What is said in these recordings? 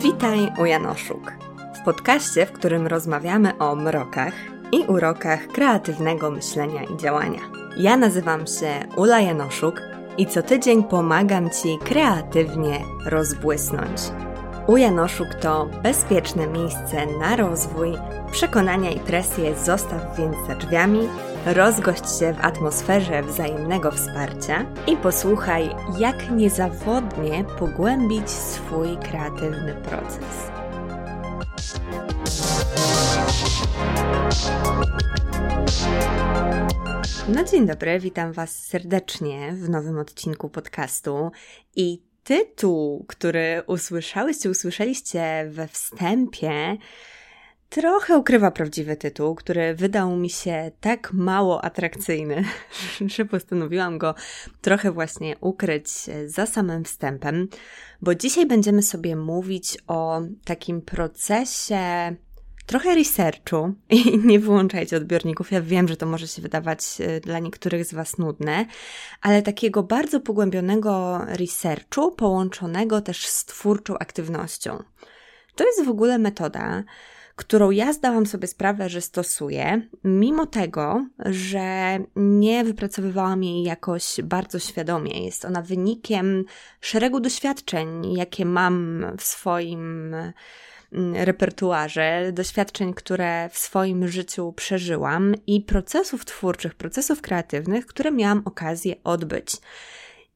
Witaj u Janoszuk. W podcaście, w którym rozmawiamy o mrokach i urokach kreatywnego myślenia i działania. Ja nazywam się Ula Janoszuk i co tydzień pomagam Ci kreatywnie rozbłysnąć. U Janoszuk to bezpieczne miejsce na rozwój, przekonania i presję zostaw więc za drzwiami, rozgość się w atmosferze wzajemnego wsparcia i posłuchaj, jak niezawodnie pogłębić swój kreatywny proces. No dzień dobry, witam Was serdecznie w nowym odcinku podcastu i tytuł, który usłyszałyście, usłyszeliście we wstępie, trochę ukrywa prawdziwy tytuł, który wydał mi się tak mało atrakcyjny, że postanowiłam go trochę właśnie ukryć za samym wstępem, bo dzisiaj będziemy sobie mówić o takim procesie trochę researchu i nie wyłączajcie odbiorników. Ja wiem, że to może się wydawać e, dla niektórych z Was nudne, ale takiego bardzo pogłębionego researchu połączonego też z twórczą aktywnością. To jest w ogóle metoda, którą ja zdałam sobie sprawę, że stosuję, mimo tego, że nie wypracowywałam jej jakoś bardzo świadomie. Jest ona wynikiem szeregu doświadczeń, jakie mam w swoim repertuarze, doświadczeń, które w swoim życiu przeżyłam i procesów twórczych, procesów kreatywnych, które miałam okazję odbyć.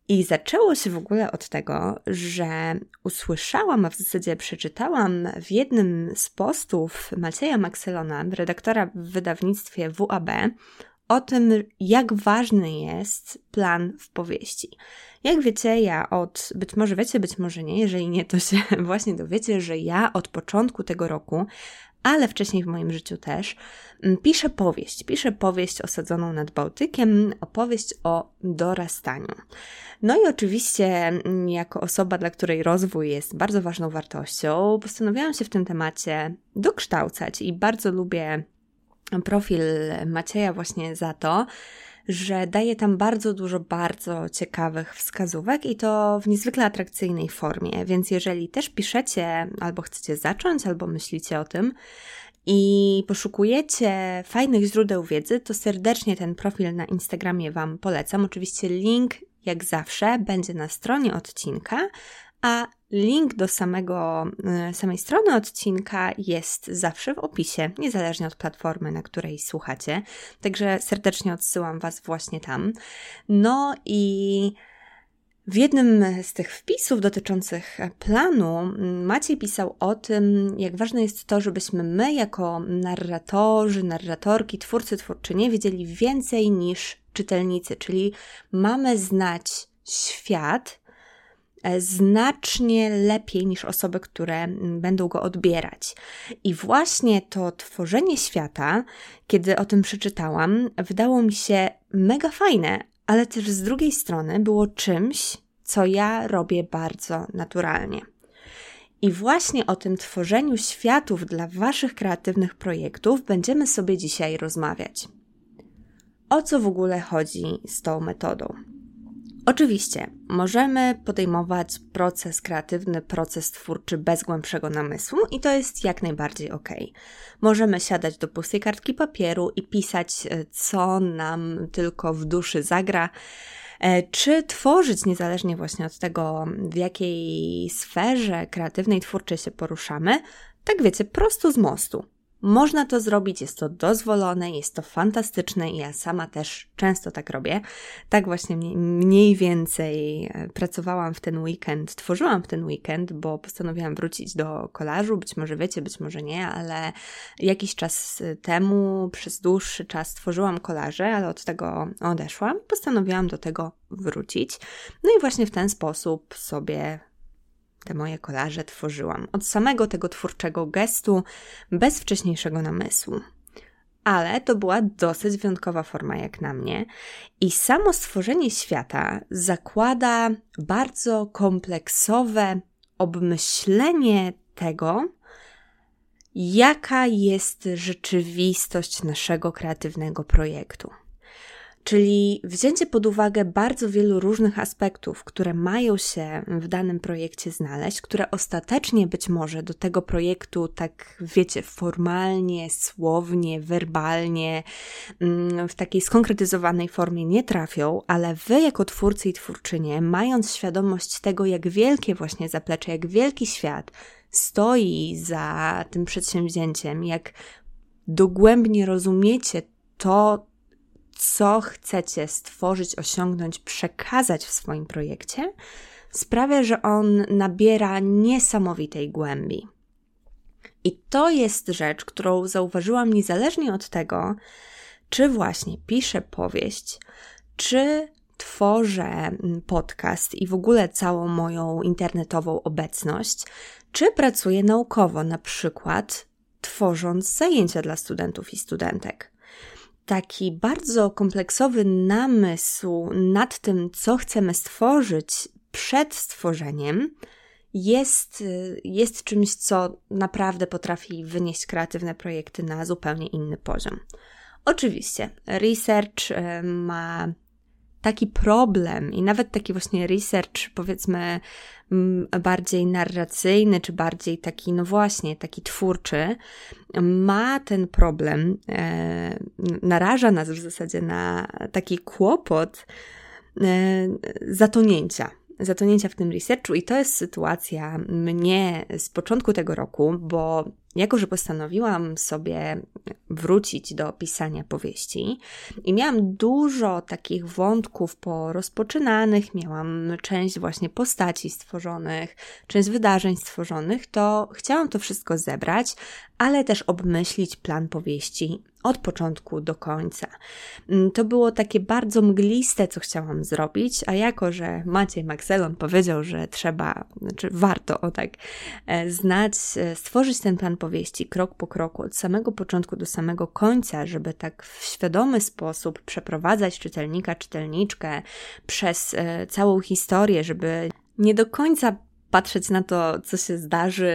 I zaczęło się w ogóle od tego, że usłyszałam, a w zasadzie przeczytałam w jednym z postów Macieja Makselona, redaktora w wydawnictwie WAB, o tym, jak ważny jest plan w powieści. Jak wiecie, ja od, być może wiecie, być może nie, jeżeli nie, to się właśnie dowiecie, że ja od początku tego roku ale wcześniej w moim życiu też, mm, piszę powieść. Piszę powieść osadzoną nad Bałtykiem, opowieść o dorastaniu. No i oczywiście, mm, jako osoba, dla której rozwój jest bardzo ważną wartością, postanowiłam się w tym temacie dokształcać i bardzo lubię profil Macieja właśnie za to, że daje tam bardzo dużo bardzo ciekawych wskazówek i to w niezwykle atrakcyjnej formie. Więc jeżeli też piszecie, albo chcecie zacząć, albo myślicie o tym, i poszukujecie fajnych źródeł wiedzy, to serdecznie ten profil na Instagramie Wam polecam. Oczywiście link, jak zawsze, będzie na stronie odcinka, a link do samego, e, samej strony odcinka jest zawsze w opisie, niezależnie od platformy, na której słuchacie. Także serdecznie odsyłam Was właśnie tam. No i w jednym z tych wpisów dotyczących planu Maciej pisał o tym, jak ważne jest to, żebyśmy my, jako narratorzy, narratorki, twórcy, twórczynie, wiedzieli więcej niż czytelnicy, czyli mamy znać świat znacznie lepiej niż osoby, które będą go odbierać. I właśnie to tworzenie świata, kiedy o tym przeczytałam, wydało mi się mega fajne, ale też z drugiej strony było czymś, co ja robię bardzo naturalnie. I właśnie o tym tworzeniu światów dla Waszych kreatywnych projektów będziemy sobie dzisiaj rozmawiać. O co w ogóle chodzi z tą metodą? Oczywiście, możemy podejmować proces kreatywny, proces twórczy bez głębszego namysłu i to jest jak najbardziej ok. Możemy siadać do pustej kartki papieru i pisać, e, co nam tylko w duszy zagra, e, czy tworzyć niezależnie właśnie od tego, w jakiej sferze kreatywnej, twórczej się poruszamy, tak wiecie, prosto z mostu. Można to zrobić, jest to dozwolone, jest to fantastyczne i ja sama też często tak robię. Tak właśnie mniej więcej e, pracowałam w ten weekend, tworzyłam w ten weekend, bo postanowiłam wrócić do kolażu. Być może wiecie, być może nie, ale jakiś czas temu, przez dłuższy czas tworzyłam kolaże, ale od tego odeszłam. Postanowiłam do tego wrócić. No i właśnie w ten sposób sobie te moje kolarze tworzyłam. Od samego tego twórczego gestu, bez wcześniejszego namysłu. Ale to była dosyć wyjątkowa forma, jak na mnie, i samo stworzenie świata zakłada bardzo kompleksowe obmyślenie tego, jaka jest rzeczywistość naszego kreatywnego projektu. Czyli wzięcie pod uwagę bardzo wielu różnych aspektów, które mają się w danym projekcie znaleźć, które ostatecznie być może do tego projektu, tak wiecie, formalnie, słownie, werbalnie, mm, w takiej skonkretyzowanej formie nie trafią, ale wy, jako twórcy i twórczynie, mając świadomość tego, jak wielkie właśnie zaplecze, jak wielki świat stoi za tym przedsięwzięciem, jak dogłębnie rozumiecie to, co chcecie stworzyć, osiągnąć, przekazać w swoim projekcie, sprawia, że on nabiera niesamowitej głębi. I to jest rzecz, którą zauważyłam niezależnie od tego, czy właśnie piszę powieść, czy tworzę podcast i w ogóle całą moją internetową obecność, czy pracuję naukowo, na przykład tworząc zajęcia dla studentów i studentek taki bardzo kompleksowy namysł nad tym, co chcemy stworzyć przed stworzeniem, jest, jest czymś, co naprawdę potrafi wynieść kreatywne projekty na zupełnie inny poziom. Oczywiście, research e, ma taki problem i nawet taki właśnie research, powiedzmy, bardziej narracyjny, czy bardziej taki, no właśnie, taki twórczy, ma ten problem, e, naraża nas w zasadzie na taki kłopot e, zatonięcia zatonięcia w tym researchu i to jest sytuacja mnie z początku tego roku, bo jako, że postanowiłam sobie wrócić do pisania powieści i miałam dużo takich wątków porozpoczynanych, miałam część właśnie postaci stworzonych, część wydarzeń stworzonych, to chciałam to wszystko zebrać, ale też obmyślić plan powieści od początku do końca. Mm, to było takie bardzo mgliste, co chciałam zrobić, a jako, że Maciej Maxelon powiedział, że trzeba, znaczy warto o tak e, znać, e, stworzyć ten plan powieści krok po kroku, od samego początku do samego końca, żeby tak w świadomy sposób przeprowadzać czytelnika, czytelniczkę przez e, całą historię, żeby nie do końca patrzeć na to, co się zdarzy.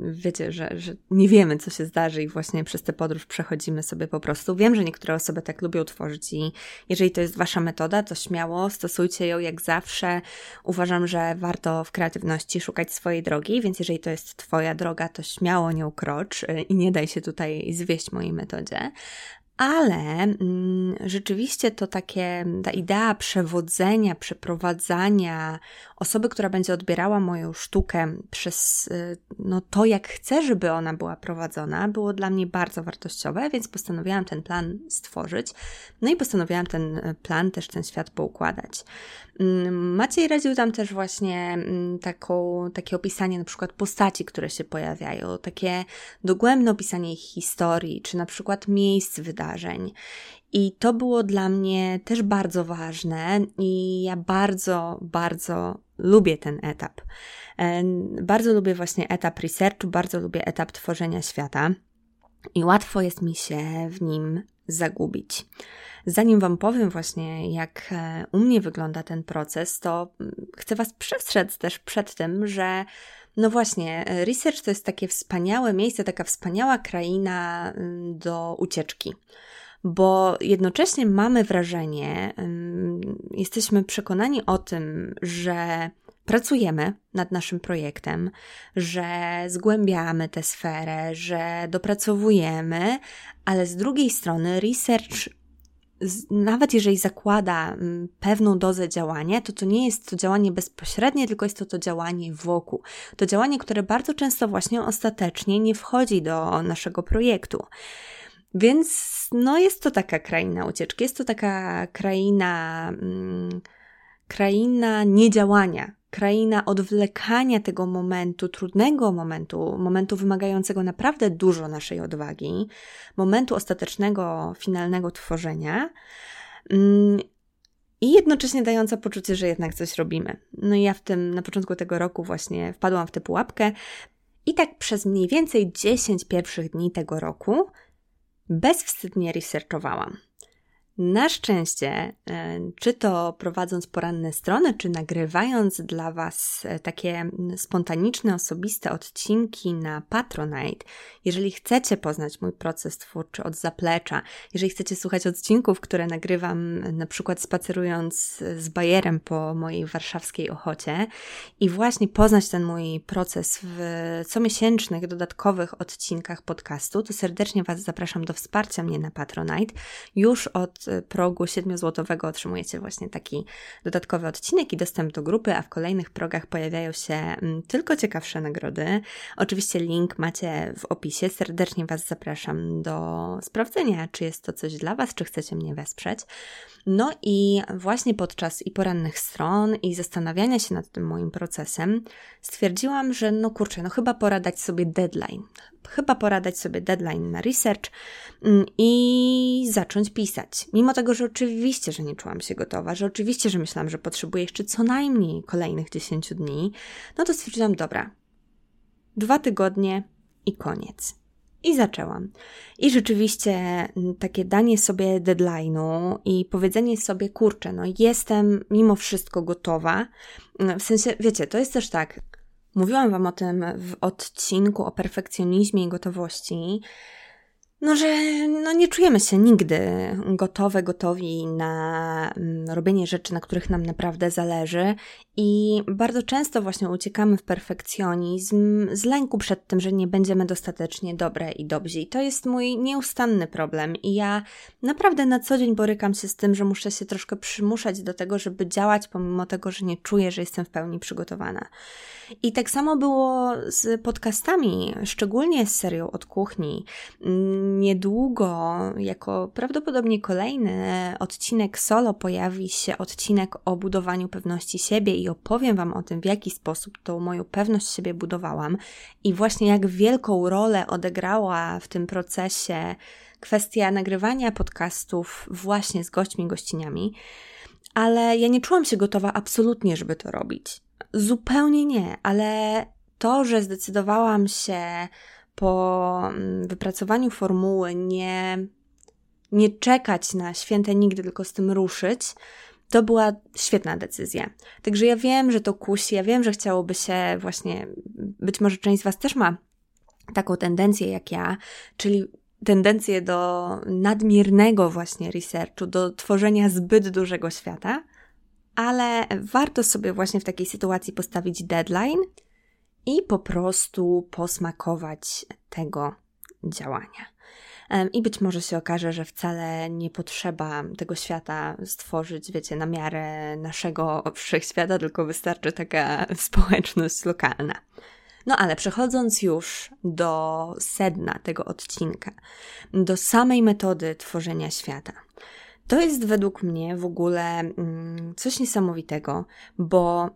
Wiecie, że, że nie wiemy, co się zdarzy, i właśnie przez tę podróż przechodzimy sobie po prostu. Wiem, że niektóre osoby tak lubią tworzyć, i jeżeli to jest Wasza metoda, to śmiało stosujcie ją jak zawsze. Uważam, że warto w kreatywności szukać swojej drogi, więc jeżeli to jest Twoja droga, to śmiało nią krocz y, i nie daj się tutaj zwieść mojej metodzie ale mm, rzeczywiście to takie, ta idea przewodzenia, przeprowadzania osoby, która będzie odbierała moją sztukę przez y, no, to, jak chcę, żeby ona była prowadzona, było dla mnie bardzo wartościowe, więc postanowiłam ten plan stworzyć. No i postanowiłam ten y, plan, też ten świat poukładać. Mm, Maciej radził tam też właśnie mm, taką, takie opisanie na przykład postaci, które się pojawiają, takie dogłębne opisanie ich historii, czy na przykład miejsc wydarzeń. I to było dla mnie też bardzo ważne i ja bardzo, bardzo lubię ten etap. Bardzo lubię właśnie etap researchu, bardzo lubię etap tworzenia świata i łatwo jest mi się w nim zagubić. Zanim Wam powiem właśnie, jak e, u mnie wygląda ten proces, to mm, chcę Was przestrzec też przed tym, że no właśnie, research to jest takie wspaniałe miejsce, taka wspaniała kraina mm, do ucieczki. Bo jednocześnie mamy wrażenie, jesteśmy przekonani o tym, że pracujemy nad naszym projektem, że zgłębiamy tę sferę, że dopracowujemy, ale z drugiej strony research nawet jeżeli zakłada pewną dozę działania, to to nie jest to działanie bezpośrednie, tylko jest to to działanie wokół. To działanie, które bardzo często właśnie ostatecznie nie wchodzi do naszego projektu. Więc no jest to taka kraina ucieczki, jest to taka kraina, mm, kraina niedziałania, kraina odwlekania tego momentu, trudnego momentu, momentu wymagającego naprawdę dużo naszej odwagi, momentu ostatecznego, finalnego tworzenia. Mm, I jednocześnie dająca poczucie, że jednak coś robimy. No i ja w tym, na początku tego roku właśnie wpadłam w tę pułapkę i tak przez mniej więcej 10 pierwszych dni tego roku bezwstydnie researchowałam. Na szczęście, e, czy to prowadząc poranne strony, czy nagrywając dla Was e, takie spontaniczne, osobiste odcinki na Patronite, jeżeli chcecie poznać mój proces twórczy od zaplecza, jeżeli chcecie słuchać odcinków, które nagrywam na przykład spacerując z bajerem po mojej warszawskiej ochocie i właśnie poznać ten mój proces w comiesięcznych, dodatkowych odcinkach podcastu, to serdecznie Was zapraszam do wsparcia mnie na Patronite. Już od progu 7-złotowego otrzymujecie właśnie taki dodatkowy odcinek i dostęp do grupy, a w kolejnych progach pojawiają się mm, tylko ciekawsze nagrody. Oczywiście link macie w opisie. Serdecznie Was zapraszam do sprawdzenia, czy jest to coś dla Was, czy chcecie mnie wesprzeć. No i właśnie podczas i porannych stron, i zastanawiania się nad tym moim procesem, stwierdziłam, że no kurczę, no chyba pora dać sobie deadline. Chyba pora dać sobie deadline na research mm, i zacząć pisać. Mimo tego, że oczywiście, że nie czułam się gotowa, że oczywiście, że myślałam, że potrzebuję jeszcze co najmniej kolejnych 10 dni, no to stwierdziłam, dobra, dwa tygodnie i koniec. I zaczęłam. I rzeczywiście mm, takie danie sobie deadline'u i powiedzenie sobie, kurczę, no jestem mimo wszystko gotowa. Mm, w sensie, wiecie, to jest też tak. Mówiłam Wam o tym w odcinku o perfekcjonizmie i gotowości, no, że no, nie czujemy się nigdy gotowe, gotowi na mm, robienie rzeczy, na których nam naprawdę zależy, i bardzo często właśnie uciekamy w perfekcjonizm z lęku przed tym, że nie będziemy dostatecznie dobre i dobrzy. I to jest mój nieustanny problem. I ja naprawdę na co dzień borykam się z tym, że muszę się troszkę przymuszać do tego, żeby działać, pomimo tego, że nie czuję, że jestem w pełni przygotowana. I tak samo było z podcastami, szczególnie z serią od kuchni. Niedługo, jako prawdopodobnie kolejny odcinek solo, pojawi się odcinek o budowaniu pewności siebie i opowiem Wam o tym, w jaki sposób tą moją pewność siebie budowałam i właśnie jak wielką rolę odegrała w tym procesie kwestia nagrywania podcastów właśnie z gośćmi, gościniami. Ale ja nie czułam się gotowa absolutnie, żeby to robić. Zupełnie nie, ale to, że zdecydowałam się po mm, wypracowaniu formuły nie, nie czekać na święte nigdy, tylko z tym ruszyć, to była świetna decyzja. Także ja wiem, że to kusi, ja wiem, że chciałoby się właśnie, być może część z Was też ma taką tendencję jak ja, czyli tendencję do nadmiernego właśnie researchu, do tworzenia zbyt dużego świata, ale warto sobie właśnie w takiej sytuacji postawić deadline i po prostu posmakować tego działania. I być może się okaże, że wcale nie potrzeba tego świata stworzyć, wiecie, na miarę naszego wszechświata, tylko wystarczy taka społeczność lokalna. No ale przechodząc już do sedna tego odcinka, do samej metody tworzenia świata. To jest według mnie w ogóle mm, coś niesamowitego, bo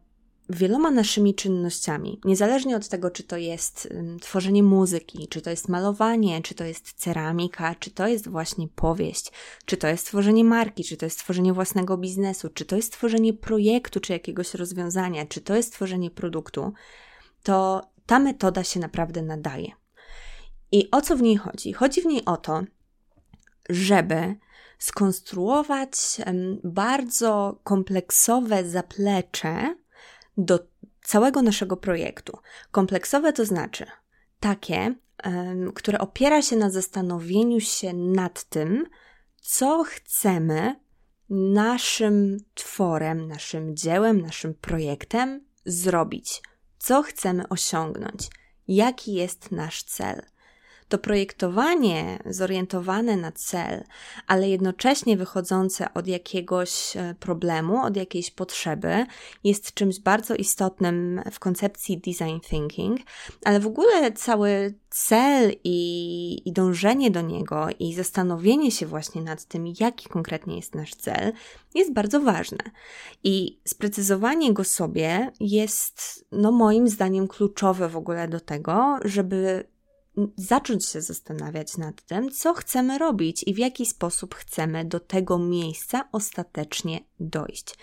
wieloma naszymi czynnościami, niezależnie od tego, czy to jest tworzenie muzyki, czy to jest malowanie, czy to jest ceramika, czy to jest właśnie powieść, czy to jest tworzenie marki, czy to jest tworzenie własnego biznesu, czy to jest tworzenie projektu, czy jakiegoś rozwiązania, czy to jest tworzenie produktu, to ta metoda się naprawdę nadaje. I o co w niej chodzi? Chodzi w niej o to, żeby skonstruować bardzo kompleksowe zaplecze, do całego naszego projektu. Kompleksowe to znaczy takie, które opiera się na zastanowieniu się nad tym, co chcemy naszym tworem, naszym dziełem, naszym projektem zrobić, co chcemy osiągnąć, jaki jest nasz cel to projektowanie zorientowane na cel, ale jednocześnie wychodzące od jakiegoś e, problemu, od jakiejś potrzeby, jest czymś bardzo istotnym w koncepcji design thinking, ale w ogóle cały cel i, i dążenie do niego i zastanowienie się właśnie nad tym, jaki konkretnie jest nasz cel, jest bardzo ważne. I sprecyzowanie go sobie jest, no moim zdaniem, kluczowe w ogóle do tego, żeby zacząć się zastanawiać nad tym, co chcemy robić i w jaki sposób chcemy do tego miejsca ostatecznie dojść.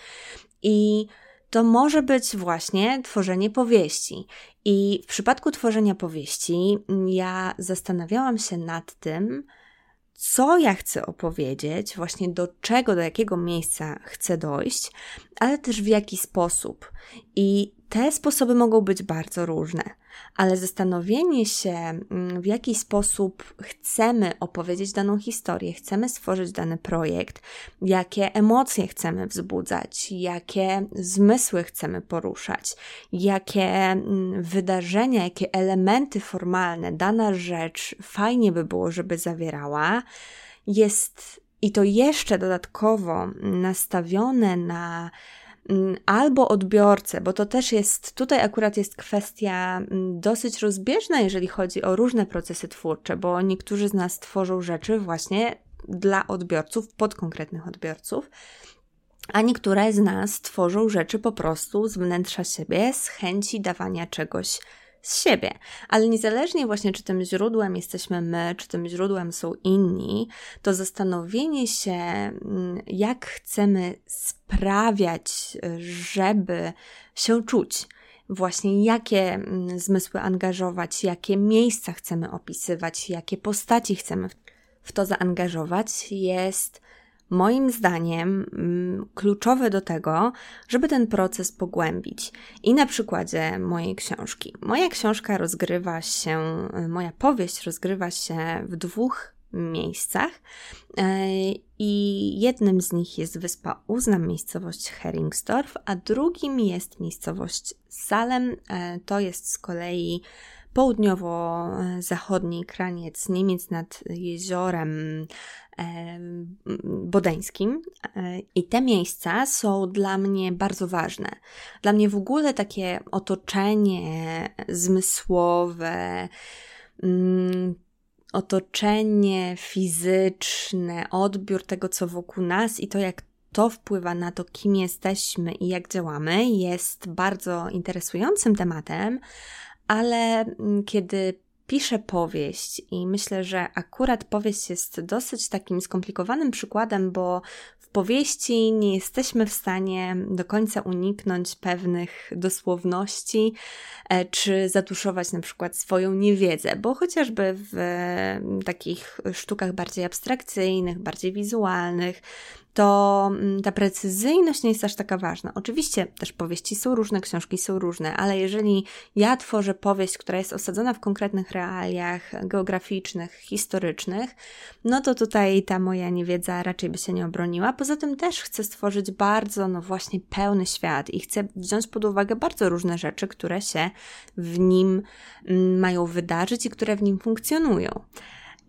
I to może być właśnie tworzenie powieści. I w przypadku tworzenia powieści ja zastanawiałam się nad tym, co ja chcę opowiedzieć, właśnie do czego, do jakiego miejsca chcę dojść, ale też w jaki sposób. I te sposoby mogą być bardzo różne, ale zastanowienie się, mm, w jaki sposób chcemy opowiedzieć daną historię, chcemy stworzyć dany projekt, jakie emocje chcemy wzbudzać, jakie zmysły chcemy poruszać, jakie mm, wydarzenia, jakie elementy formalne dana rzecz fajnie by było, żeby zawierała, jest i to jeszcze dodatkowo nastawione na albo odbiorcę, bo to też jest, tutaj akurat jest kwestia mm, dosyć rozbieżna, jeżeli chodzi o różne procesy twórcze, bo niektórzy z nas tworzą rzeczy właśnie dla odbiorców, pod konkretnych odbiorców, a niektóre z nas tworzą rzeczy po prostu z wnętrza siebie, z chęci dawania czegoś z siebie. Ale niezależnie właśnie, czy tym źródłem jesteśmy my, czy tym źródłem są inni, to zastanowienie się, mm, jak chcemy sprawiać, żeby się czuć, właśnie jakie mm, zmysły angażować, jakie miejsca chcemy opisywać, jakie postaci chcemy w to zaangażować, jest moim zdaniem mm, kluczowe do tego, żeby ten proces pogłębić. I na przykładzie mojej książki. Moja książka rozgrywa się, moja powieść rozgrywa się w dwóch miejscach e, i jednym z nich jest wyspa Uznam, miejscowość Heringsdorf, a drugim jest miejscowość Salem. E, to jest z kolei południowo-zachodni kraniec Niemiec nad jeziorem bodeńskim. E, I te miejsca są dla mnie bardzo ważne. Dla mnie w ogóle takie otoczenie zmysłowe, mm, otoczenie fizyczne, odbiór tego, co wokół nas i to, jak to wpływa na to, kim jesteśmy i jak działamy, jest bardzo interesującym tematem, ale mm, kiedy piszę powieść i myślę, że akurat powieść jest dosyć takim skomplikowanym przykładem, bo w powieści nie jesteśmy w stanie do końca uniknąć pewnych dosłowności e, czy zatuszować na przykład swoją niewiedzę, bo chociażby w takich sztukach bardziej abstrakcyjnych, bardziej wizualnych, to mm, ta precyzyjność nie jest aż taka ważna. Oczywiście też powieści są różne, książki są różne, ale jeżeli ja tworzę powieść, która jest osadzona w konkretnych realiach geograficznych, historycznych, no to tutaj ta moja niewiedza raczej by się nie obroniła. Poza tym też chcę stworzyć bardzo, no właśnie, pełny świat i chcę wziąć pod uwagę bardzo różne rzeczy, które się w nim mm, mają wydarzyć i które w nim funkcjonują.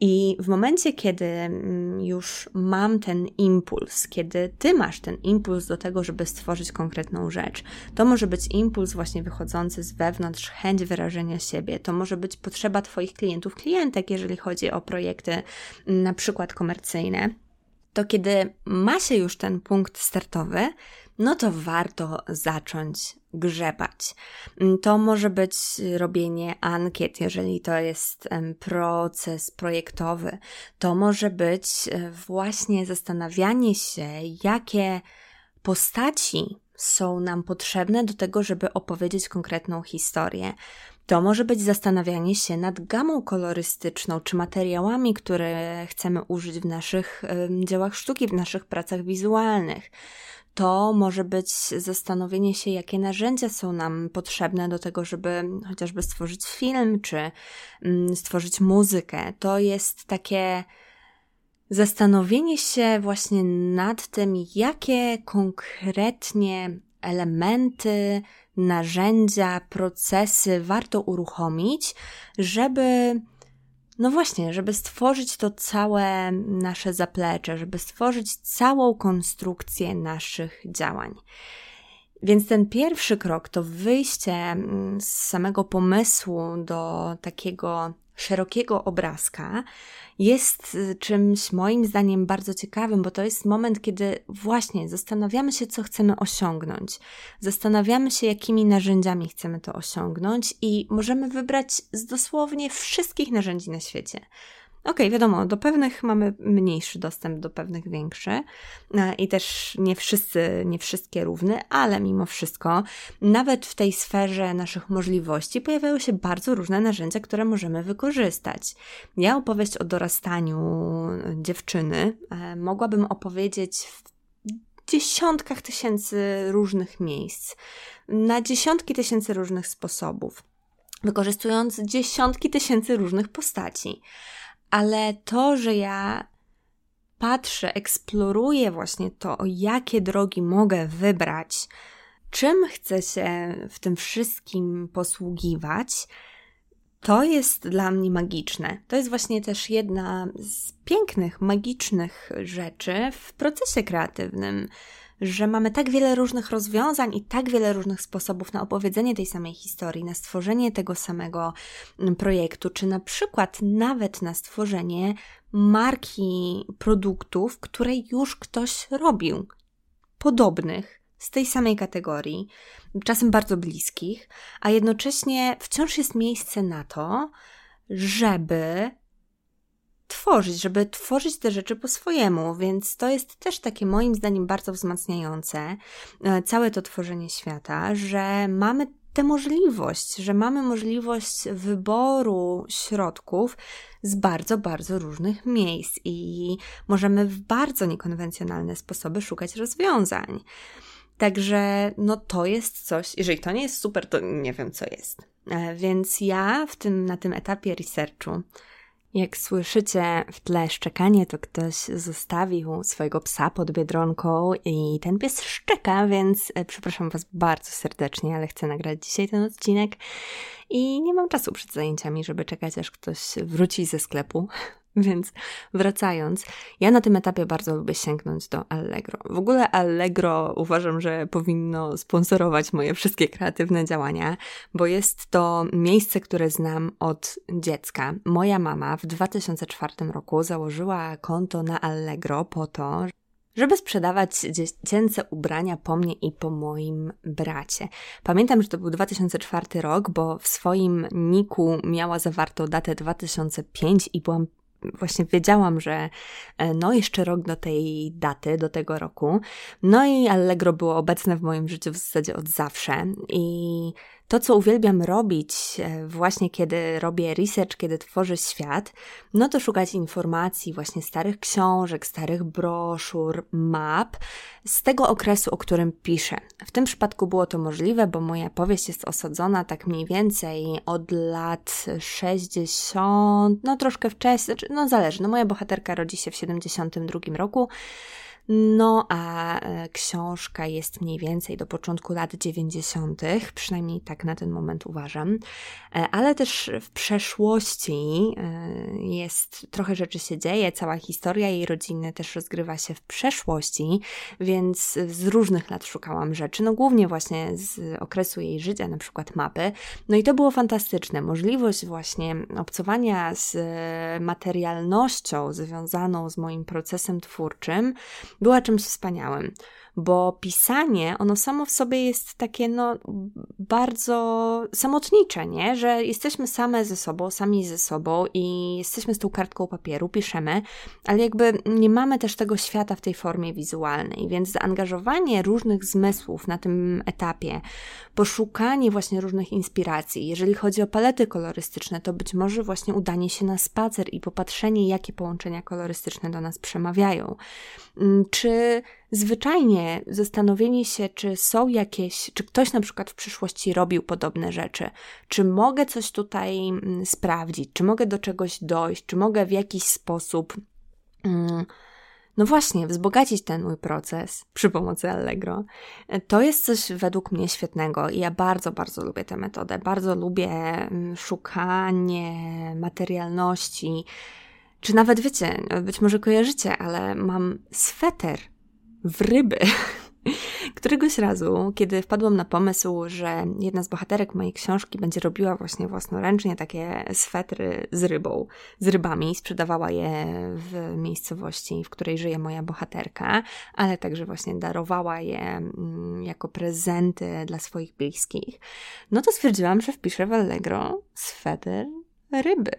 I w momencie, kiedy mm, już mam ten impuls, kiedy ty masz ten impuls do tego, żeby stworzyć konkretną rzecz, to może być impuls właśnie wychodzący z wewnątrz, chęć wyrażenia siebie, to może być potrzeba Twoich klientów, klientek, jeżeli chodzi o projekty mm, na przykład komercyjne. To kiedy ma się już ten punkt startowy, no to warto zacząć grzebać. Mm, to może być robienie ankiet, jeżeli to jest proces projektowy. To może być e, właśnie zastanawianie się, jakie postaci są nam potrzebne do tego, żeby opowiedzieć konkretną historię. To może być zastanawianie się nad gamą kolorystyczną czy materiałami, które chcemy użyć w naszych dziełach sztuki, w naszych pracach wizualnych to może być zastanowienie się, jakie narzędzia są nam potrzebne do tego, żeby chociażby stworzyć film czy mm, stworzyć muzykę. To jest takie zastanowienie się właśnie nad tym, jakie konkretnie elementy, narzędzia, procesy warto uruchomić, żeby no właśnie, żeby stworzyć to całe nasze zaplecze, żeby stworzyć całą konstrukcję naszych działań. Więc ten pierwszy krok to wyjście mm, z samego pomysłu do takiego szerokiego obrazka jest y, czymś moim zdaniem bardzo ciekawym, bo to jest moment, kiedy właśnie zastanawiamy się, co chcemy osiągnąć. Zastanawiamy się, jakimi narzędziami chcemy to osiągnąć i możemy wybrać z dosłownie wszystkich narzędzi na świecie. Okej, okay, wiadomo, do pewnych mamy mniejszy dostęp, do pewnych większy e, i też nie wszyscy, nie wszystkie równy, ale mimo wszystko, nawet w tej sferze naszych możliwości pojawiają się bardzo różne narzędzia, które możemy wykorzystać. Ja opowieść o dorastaniu dziewczyny e, mogłabym opowiedzieć w dziesiątkach tysięcy różnych miejsc, na dziesiątki tysięcy różnych sposobów, wykorzystując dziesiątki tysięcy różnych postaci ale to, że ja patrzę, eksploruję właśnie to, jakie drogi mogę wybrać, czym chcę się w tym wszystkim posługiwać, to jest dla mnie magiczne. To jest właśnie też jedna z pięknych, magicznych rzeczy w procesie kreatywnym że mamy tak wiele różnych rozwiązań i tak wiele różnych sposobów na opowiedzenie tej samej historii, na stworzenie tego samego mm, projektu, czy na przykład nawet na stworzenie marki produktów, które już ktoś robił, podobnych, z tej samej kategorii, czasem bardzo bliskich, a jednocześnie wciąż jest miejsce na to, żeby tworzyć, żeby tworzyć te rzeczy po swojemu, więc to jest też takie moim zdaniem bardzo wzmacniające e, całe to tworzenie świata, że mamy tę możliwość, że mamy możliwość wyboru środków z bardzo, bardzo różnych miejsc i możemy w bardzo niekonwencjonalne sposoby szukać rozwiązań. Także no to jest coś, jeżeli to nie jest super, to nie wiem co jest. E, więc ja w tym, na tym etapie researchu jak słyszycie w tle szczekanie, to ktoś zostawił swojego psa pod biedronką i ten pies szczeka, więc e, przepraszam Was bardzo serdecznie, ale chcę nagrać dzisiaj ten odcinek i nie mam czasu przed zajęciami, żeby czekać aż ktoś wróci ze sklepu. Więc wracając, ja na tym etapie bardzo lubię sięgnąć do Allegro. W ogóle Allegro uważam, że powinno sponsorować moje wszystkie kreatywne działania, bo jest to miejsce, które znam od dziecka. Moja mama w 2004 roku założyła konto na Allegro po to, żeby sprzedawać dziecięce ubrania po mnie i po moim bracie. Pamiętam, że to był 2004 rok, bo w swoim niku miała zawartą datę 2005 i byłam właśnie wiedziałam, że e, no jeszcze rok do tej daty, do tego roku. No i Allegro było obecne w moim życiu w zasadzie od zawsze i to, co uwielbiam robić e, właśnie kiedy robię research, kiedy tworzę świat, no to szukać informacji, właśnie starych książek, starych broszur, map z tego okresu, o którym piszę. W tym przypadku było to możliwe, bo moja powieść jest osadzona tak mniej więcej od lat 60, no troszkę wcześniej, znaczy, no zależy, no moja bohaterka rodzi się w 72 roku, no a e, książka jest mniej więcej do początku lat 90., przynajmniej tak na ten moment uważam, e, ale też w przeszłości e, jest trochę rzeczy się dzieje, cała historia jej rodziny też rozgrywa się w przeszłości, więc z różnych lat szukałam rzeczy, no głównie właśnie z okresu jej życia, na przykład mapy. No i to było fantastyczne. Możliwość właśnie obcowania z materialnością związaną z moim procesem twórczym była czymś wspaniałym bo pisanie, ono samo w sobie jest takie, no, bardzo samotnicze, nie? Że jesteśmy same ze sobą, sami ze sobą i jesteśmy z tą kartką papieru, piszemy, ale jakby nie mamy też tego świata w tej formie wizualnej, więc zaangażowanie różnych zmysłów na tym etapie, poszukanie właśnie różnych inspiracji, jeżeli chodzi o palety kolorystyczne, to być może właśnie udanie się na spacer i popatrzenie, jakie połączenia kolorystyczne do nas przemawiają. Czy zwyczajnie zastanowienie się, czy są jakieś, czy ktoś na przykład w przyszłości robił podobne rzeczy, czy mogę coś tutaj mm, sprawdzić, czy mogę do czegoś dojść, czy mogę w jakiś sposób. Mm, no właśnie, wzbogacić ten mój proces przy pomocy Allegro. To jest coś według mnie świetnego i ja bardzo, bardzo lubię tę metodę. Bardzo lubię mm, szukanie materialności. Czy nawet wiecie, być może kojarzycie, ale mam sweter w ryby. Któregoś razu, kiedy wpadłam na pomysł, że jedna z bohaterek mojej książki będzie robiła właśnie własnoręcznie takie swetry z rybą, z rybami, sprzedawała je w miejscowości, w której żyje moja bohaterka, ale także właśnie darowała je mm, jako prezenty dla swoich bliskich, no to stwierdziłam, że wpiszę w Allegro sweter ryby.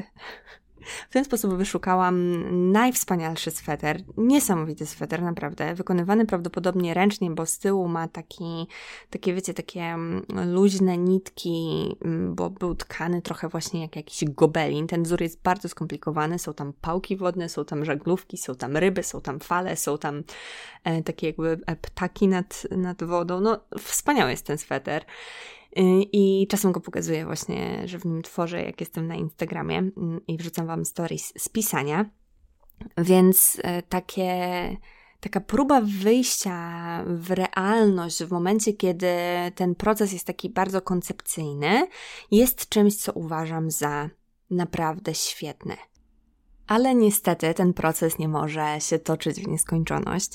W ten sposób wyszukałam najwspanialszy sweter, niesamowity sweter, naprawdę, wykonywany prawdopodobnie ręcznie, bo z tyłu ma taki, takie, wiecie, takie mm, luźne nitki, mm, bo był tkany trochę właśnie jak jakiś gobelin. Ten wzór jest bardzo skomplikowany, są tam pałki wodne, są tam żaglówki, są tam ryby, są tam fale, są tam e, takie jakby e, ptaki nad, nad wodą. No, wspaniały jest ten sweter. Y, I czasem go pokazuję właśnie, że w nim tworzę, jak jestem na Instagramie mm, i wrzucam Wam stories z pisania. Więc e, takie, taka próba wyjścia w realność w momencie, kiedy ten proces jest taki bardzo koncepcyjny, jest czymś, co uważam za naprawdę świetne. Ale niestety ten proces nie może się toczyć w nieskończoność.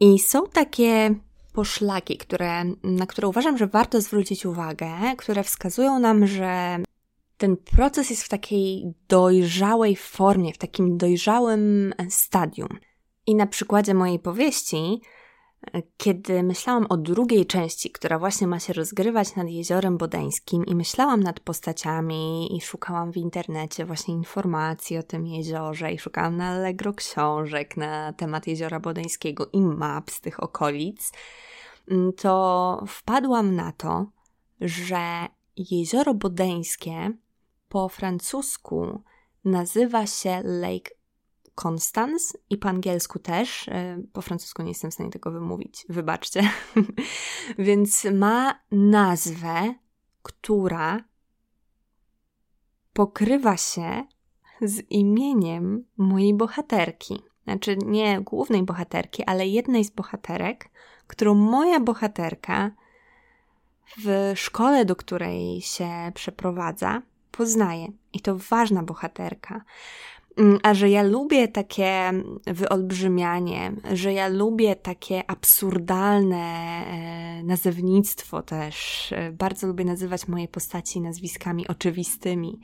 I są takie poszlaki, które, na które uważam, że warto zwrócić uwagę, które wskazują nam, że ten proces jest w takiej dojrzałej formie, w takim dojrzałym stadium. I na przykładzie mojej powieści kiedy myślałam o drugiej części, która właśnie ma się rozgrywać nad jeziorem bodeńskim, i myślałam nad postaciami, i szukałam w internecie właśnie informacji o tym jeziorze, i szukałam na Allegro książek na temat jeziora bodeńskiego i map z tych okolic, mm, to wpadłam na to, że jezioro bodeńskie po francusku nazywa się Lake Constance i po angielsku też. E, po francusku nie jestem w stanie tego wymówić, wybaczcie. Więc ma nazwę, która pokrywa się z imieniem mojej bohaterki. Znaczy nie głównej bohaterki, ale jednej z bohaterek, którą moja bohaterka w szkole, do której się przeprowadza, poznaje. I to ważna bohaterka. Mm, a że ja lubię takie wyolbrzymianie, że ja lubię takie absurdalne e, nazewnictwo też. E, bardzo lubię nazywać moje postaci nazwiskami oczywistymi,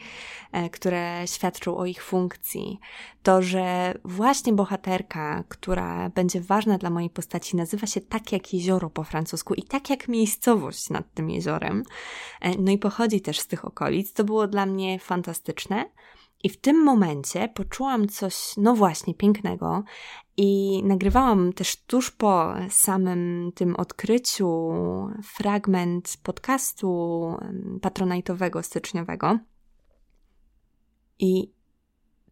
e, które świadczą o ich funkcji. To, że właśnie bohaterka, która będzie ważna dla mojej postaci, nazywa się tak jak jezioro po francusku i tak jak miejscowość nad tym jeziorem, no i pochodzi też z tych okolic, to było dla mnie fantastyczne. I w tym momencie poczułam coś, no właśnie, pięknego. I nagrywałam też tuż po samym tym odkryciu fragment podcastu patronajtowego styczniowego. I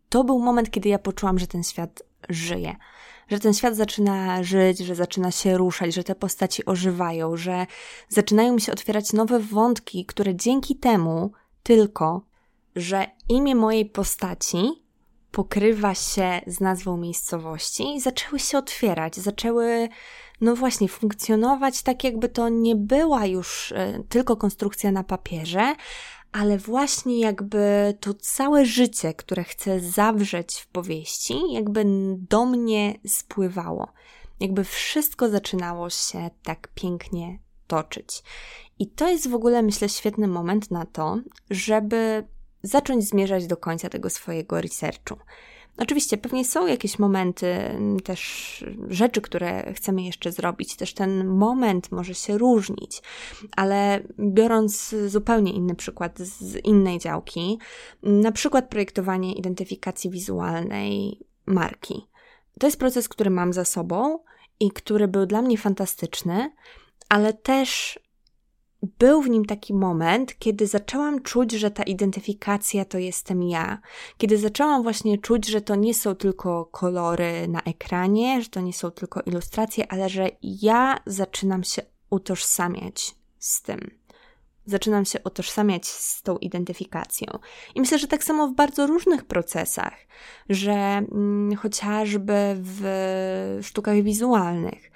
to był moment, kiedy ja poczułam, że ten świat żyje. Że ten świat zaczyna żyć, że zaczyna się ruszać, że te postaci ożywają, że zaczynają mi się otwierać nowe wątki, które dzięki temu tylko że imię mojej postaci pokrywa się z nazwą miejscowości i zaczęły się otwierać, zaczęły, no właśnie, funkcjonować tak, jakby to nie była już e, tylko konstrukcja na papierze, ale właśnie jakby to całe życie, które chcę zawrzeć w powieści, jakby do mnie spływało. Jakby wszystko zaczynało się tak pięknie toczyć. I to jest w ogóle, myślę, świetny moment na to, żeby zacząć zmierzać do końca tego swojego researchu. Oczywiście, pewnie są jakieś momenty, mm, też rzeczy, które chcemy jeszcze zrobić, też ten moment może się różnić, ale biorąc zupełnie inny przykład z innej działki, na przykład projektowanie identyfikacji wizualnej marki. To jest proces, który mam za sobą i który był dla mnie fantastyczny, ale też był w nim taki moment, kiedy zaczęłam czuć, że ta identyfikacja to jestem ja. Kiedy zaczęłam właśnie czuć, że to nie są tylko kolory na ekranie, że to nie są tylko ilustracje, ale że ja zaczynam się utożsamiać z tym. Zaczynam się utożsamiać z tą identyfikacją. I myślę, że tak samo w bardzo różnych procesach, że mm, chociażby w sztukach wizualnych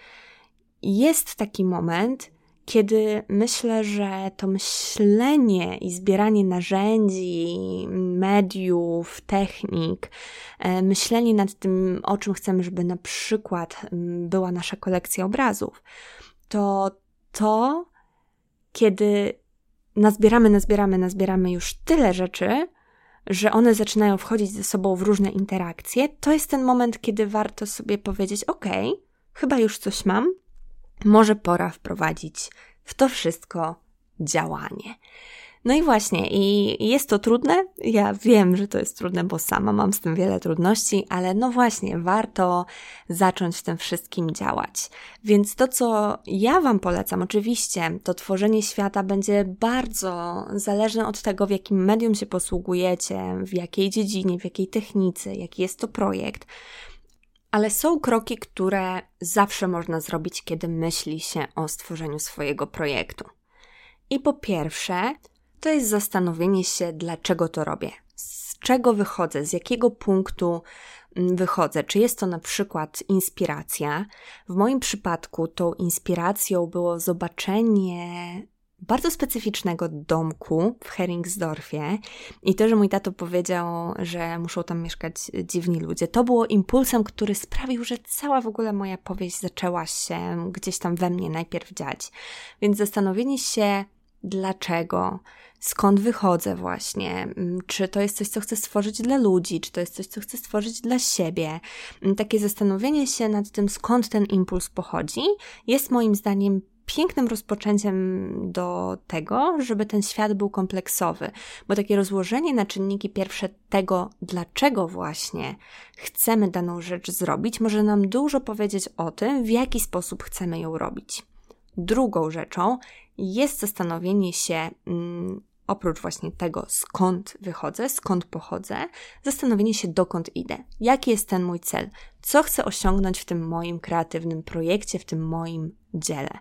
jest taki moment, kiedy myślę, że to myślenie i zbieranie narzędzi, mediów, technik, e, myślenie nad tym, o czym chcemy, żeby na przykład była nasza kolekcja obrazów, to to, kiedy nazbieramy, nazbieramy, nazbieramy już tyle rzeczy, że one zaczynają wchodzić ze sobą w różne interakcje, to jest ten moment, kiedy warto sobie powiedzieć: OK, chyba już coś mam, może pora wprowadzić w to wszystko działanie. No i właśnie, i jest to trudne. Ja wiem, że to jest trudne, bo sama mam z tym wiele trudności, ale no właśnie, warto zacząć w tym wszystkim działać. Więc to, co ja Wam polecam, oczywiście, to tworzenie świata będzie bardzo zależne od tego, w jakim medium się posługujecie, w jakiej dziedzinie, w jakiej technice, jaki jest to projekt. Ale są kroki, które zawsze można zrobić, kiedy myśli się o stworzeniu swojego projektu. I po pierwsze, to jest zastanowienie się, dlaczego to robię, z czego wychodzę, z jakiego punktu mm, wychodzę. Czy jest to na przykład inspiracja? W moim przypadku tą inspiracją było zobaczenie bardzo specyficznego domku w Heringsdorfie i to, że mój tato powiedział, że muszą tam mieszkać dziwni ludzie, to było impulsem, który sprawił, że cała w ogóle moja powieść zaczęła się gdzieś tam we mnie najpierw dziać. Więc zastanowienie się, dlaczego, skąd wychodzę właśnie, mm, czy to jest coś, co chcę stworzyć dla ludzi, czy to jest coś, co chcę stworzyć dla siebie. Mm, takie zastanowienie się nad tym, skąd ten impuls pochodzi, jest moim zdaniem pięknym rozpoczęciem do tego, żeby ten świat był kompleksowy, bo takie rozłożenie na czynniki pierwsze tego, dlaczego właśnie chcemy daną rzecz zrobić, może nam dużo powiedzieć o tym, w jaki sposób chcemy ją robić. Drugą rzeczą jest zastanowienie się, mm, oprócz właśnie tego, skąd wychodzę, skąd pochodzę, zastanowienie się, dokąd idę, jaki jest ten mój cel, co chcę osiągnąć w tym moim kreatywnym projekcie, w tym moim dziele.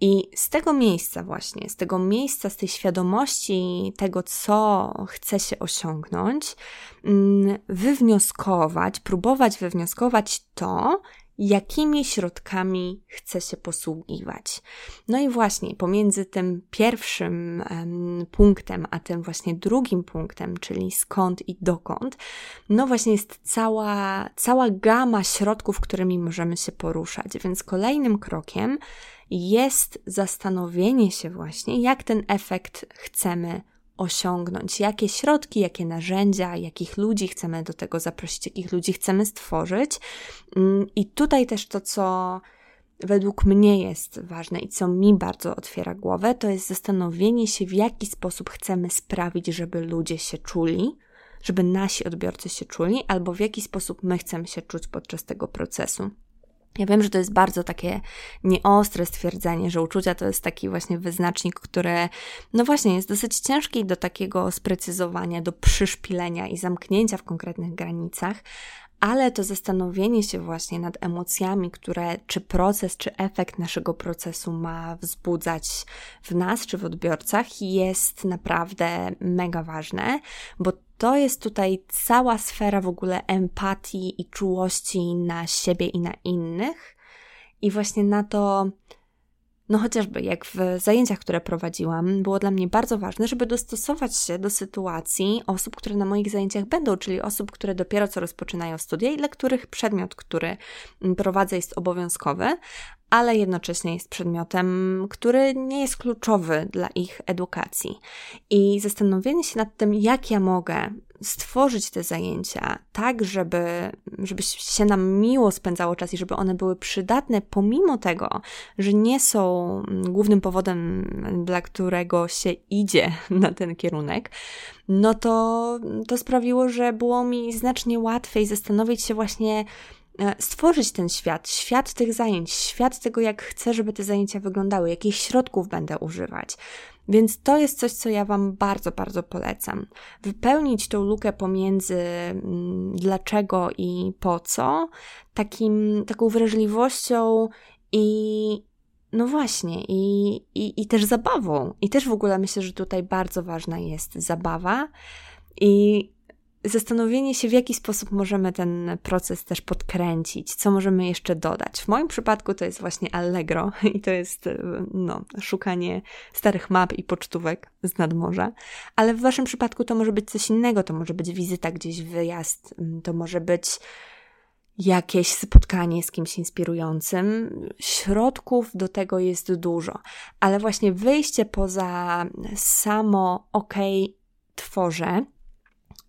I z tego miejsca, właśnie, z tego miejsca, z tej świadomości tego, co chce się osiągnąć, mm, wywnioskować, próbować wywnioskować to, jakimi środkami chce się posługiwać. No i właśnie pomiędzy tym pierwszym punktem, a tym właśnie drugim punktem, czyli skąd i dokąd, no właśnie jest cała, cała gama środków, którymi możemy się poruszać. Więc kolejnym krokiem jest zastanowienie się właśnie, jak ten efekt chcemy osiągnąć, jakie środki, jakie narzędzia, jakich ludzi chcemy do tego zaprosić, jakich ludzi chcemy stworzyć. Mm, I tutaj też to, co według mnie jest ważne i co mi bardzo otwiera głowę, to jest zastanowienie się, w jaki sposób chcemy sprawić, żeby ludzie się czuli, żeby nasi odbiorcy się czuli, albo w jaki sposób my chcemy się czuć podczas tego procesu. Ja wiem, że to jest bardzo takie nieostre stwierdzenie, że uczucia to jest taki właśnie wyznacznik, który, no właśnie, jest dosyć ciężki do takiego sprecyzowania, do przyszpilenia i zamknięcia w konkretnych granicach, ale to zastanowienie się właśnie nad emocjami, które czy proces, czy efekt naszego procesu ma wzbudzać w nas, czy w odbiorcach, jest naprawdę mega ważne, bo to jest tutaj cała sfera w ogóle empatii i czułości na siebie i na innych. I właśnie na to, no chociażby jak w zajęciach, które prowadziłam, było dla mnie bardzo ważne, żeby dostosować się do sytuacji osób, które na moich zajęciach będą, czyli osób, które dopiero co rozpoczynają studia i dla których przedmiot, który prowadzę, jest obowiązkowy, ale jednocześnie jest przedmiotem, który nie jest kluczowy dla ich edukacji. I zastanowienie się nad tym, jak ja mogę stworzyć te zajęcia tak, żeby, żeby się nam miło spędzało czas i żeby one były przydatne, pomimo tego, że nie są głównym powodem, dla którego się idzie na ten kierunek, no to to sprawiło, że było mi znacznie łatwiej zastanowić się właśnie, stworzyć ten świat, świat tych zajęć, świat tego, jak chcę, żeby te zajęcia wyglądały, jakich środków będę używać. Więc to jest coś, co ja Wam bardzo, bardzo polecam. Wypełnić tą lukę pomiędzy mm, dlaczego i po co, takim, taką wrażliwością i, no właśnie, i, i, i też zabawą. I też w ogóle myślę, że tutaj bardzo ważna jest zabawa. I zastanowienie się, w jaki sposób możemy ten proces też podkręcić, co możemy jeszcze dodać. W moim przypadku to jest właśnie Allegro i to jest no, szukanie starych map i pocztówek z nadmorza, ale w Waszym przypadku to może być coś innego, to może być wizyta gdzieś, wyjazd, to może być jakieś spotkanie z kimś inspirującym. Środków do tego jest dużo, ale właśnie wyjście poza samo ok, tworzę,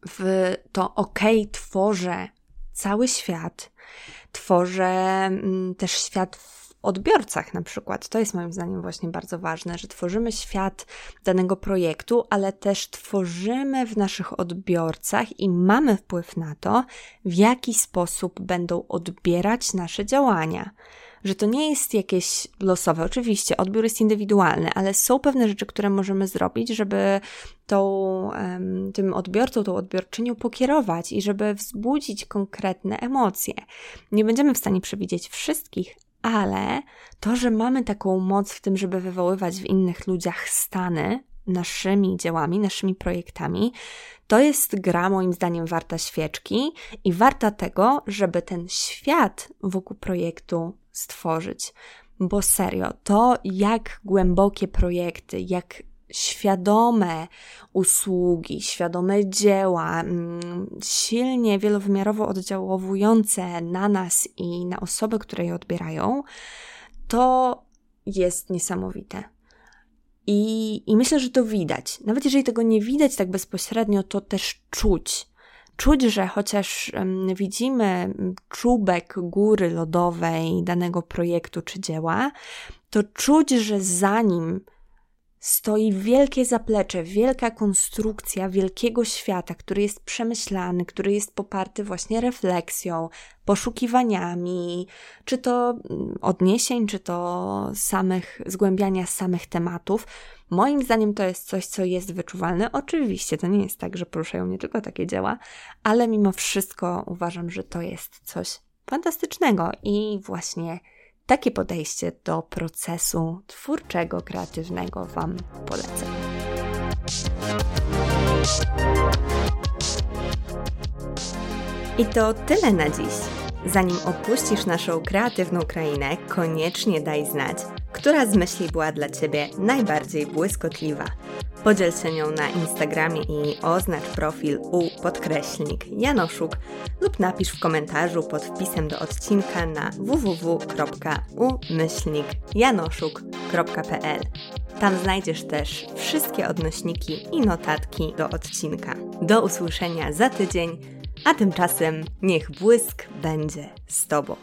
w to ok, tworzę cały świat, tworzę mm, też świat w odbiorcach na przykład. To jest moim zdaniem właśnie bardzo ważne, że tworzymy świat danego projektu, ale też tworzymy w naszych odbiorcach i mamy wpływ na to, w jaki sposób będą odbierać nasze działania że to nie jest jakieś losowe. Oczywiście, odbiór jest indywidualny, ale są pewne rzeczy, które możemy zrobić, żeby tą, tym odbiorcą, tą odbiorczynią pokierować i żeby wzbudzić konkretne emocje. Nie będziemy w stanie przewidzieć wszystkich, ale to, że mamy taką moc w tym, żeby wywoływać w innych ludziach stany naszymi dziełami, naszymi projektami, to jest gra moim zdaniem warta świeczki i warta tego, żeby ten świat wokół projektu stworzyć. Bo serio, to jak głębokie projekty, jak świadome usługi, świadome dzieła, mm, silnie wielowymiarowo oddziałowujące na nas i na osoby, które je odbierają, to jest niesamowite. I, I myślę, że to widać. Nawet jeżeli tego nie widać tak bezpośrednio, to też czuć czuć, że chociaż widzimy czubek góry lodowej danego projektu czy dzieła, to czuć, że za nim stoi wielkie zaplecze, wielka konstrukcja wielkiego świata, który jest przemyślany, który jest poparty właśnie refleksją, poszukiwaniami, czy to mm, odniesień, czy to samych, zgłębiania samych tematów. Moim zdaniem to jest coś, co jest wyczuwalne. Oczywiście to nie jest tak, że poruszają nie tylko takie dzieła, ale mimo wszystko uważam, że to jest coś fantastycznego i właśnie takie podejście do procesu twórczego, kreatywnego Wam polecam. I to tyle na dziś. Zanim opuścisz naszą kreatywną krainę, koniecznie daj znać, która z myśli była dla Ciebie najbardziej błyskotliwa. Podziel się nią na Instagramie i oznacz profil u podkreślnik Janoszuk lub napisz w komentarzu pod wpisem do odcinka na www.umyślnikjanoszuk.pl. Tam znajdziesz też wszystkie odnośniki i notatki do odcinka. Do usłyszenia za tydzień, a tymczasem niech błysk będzie z Tobą.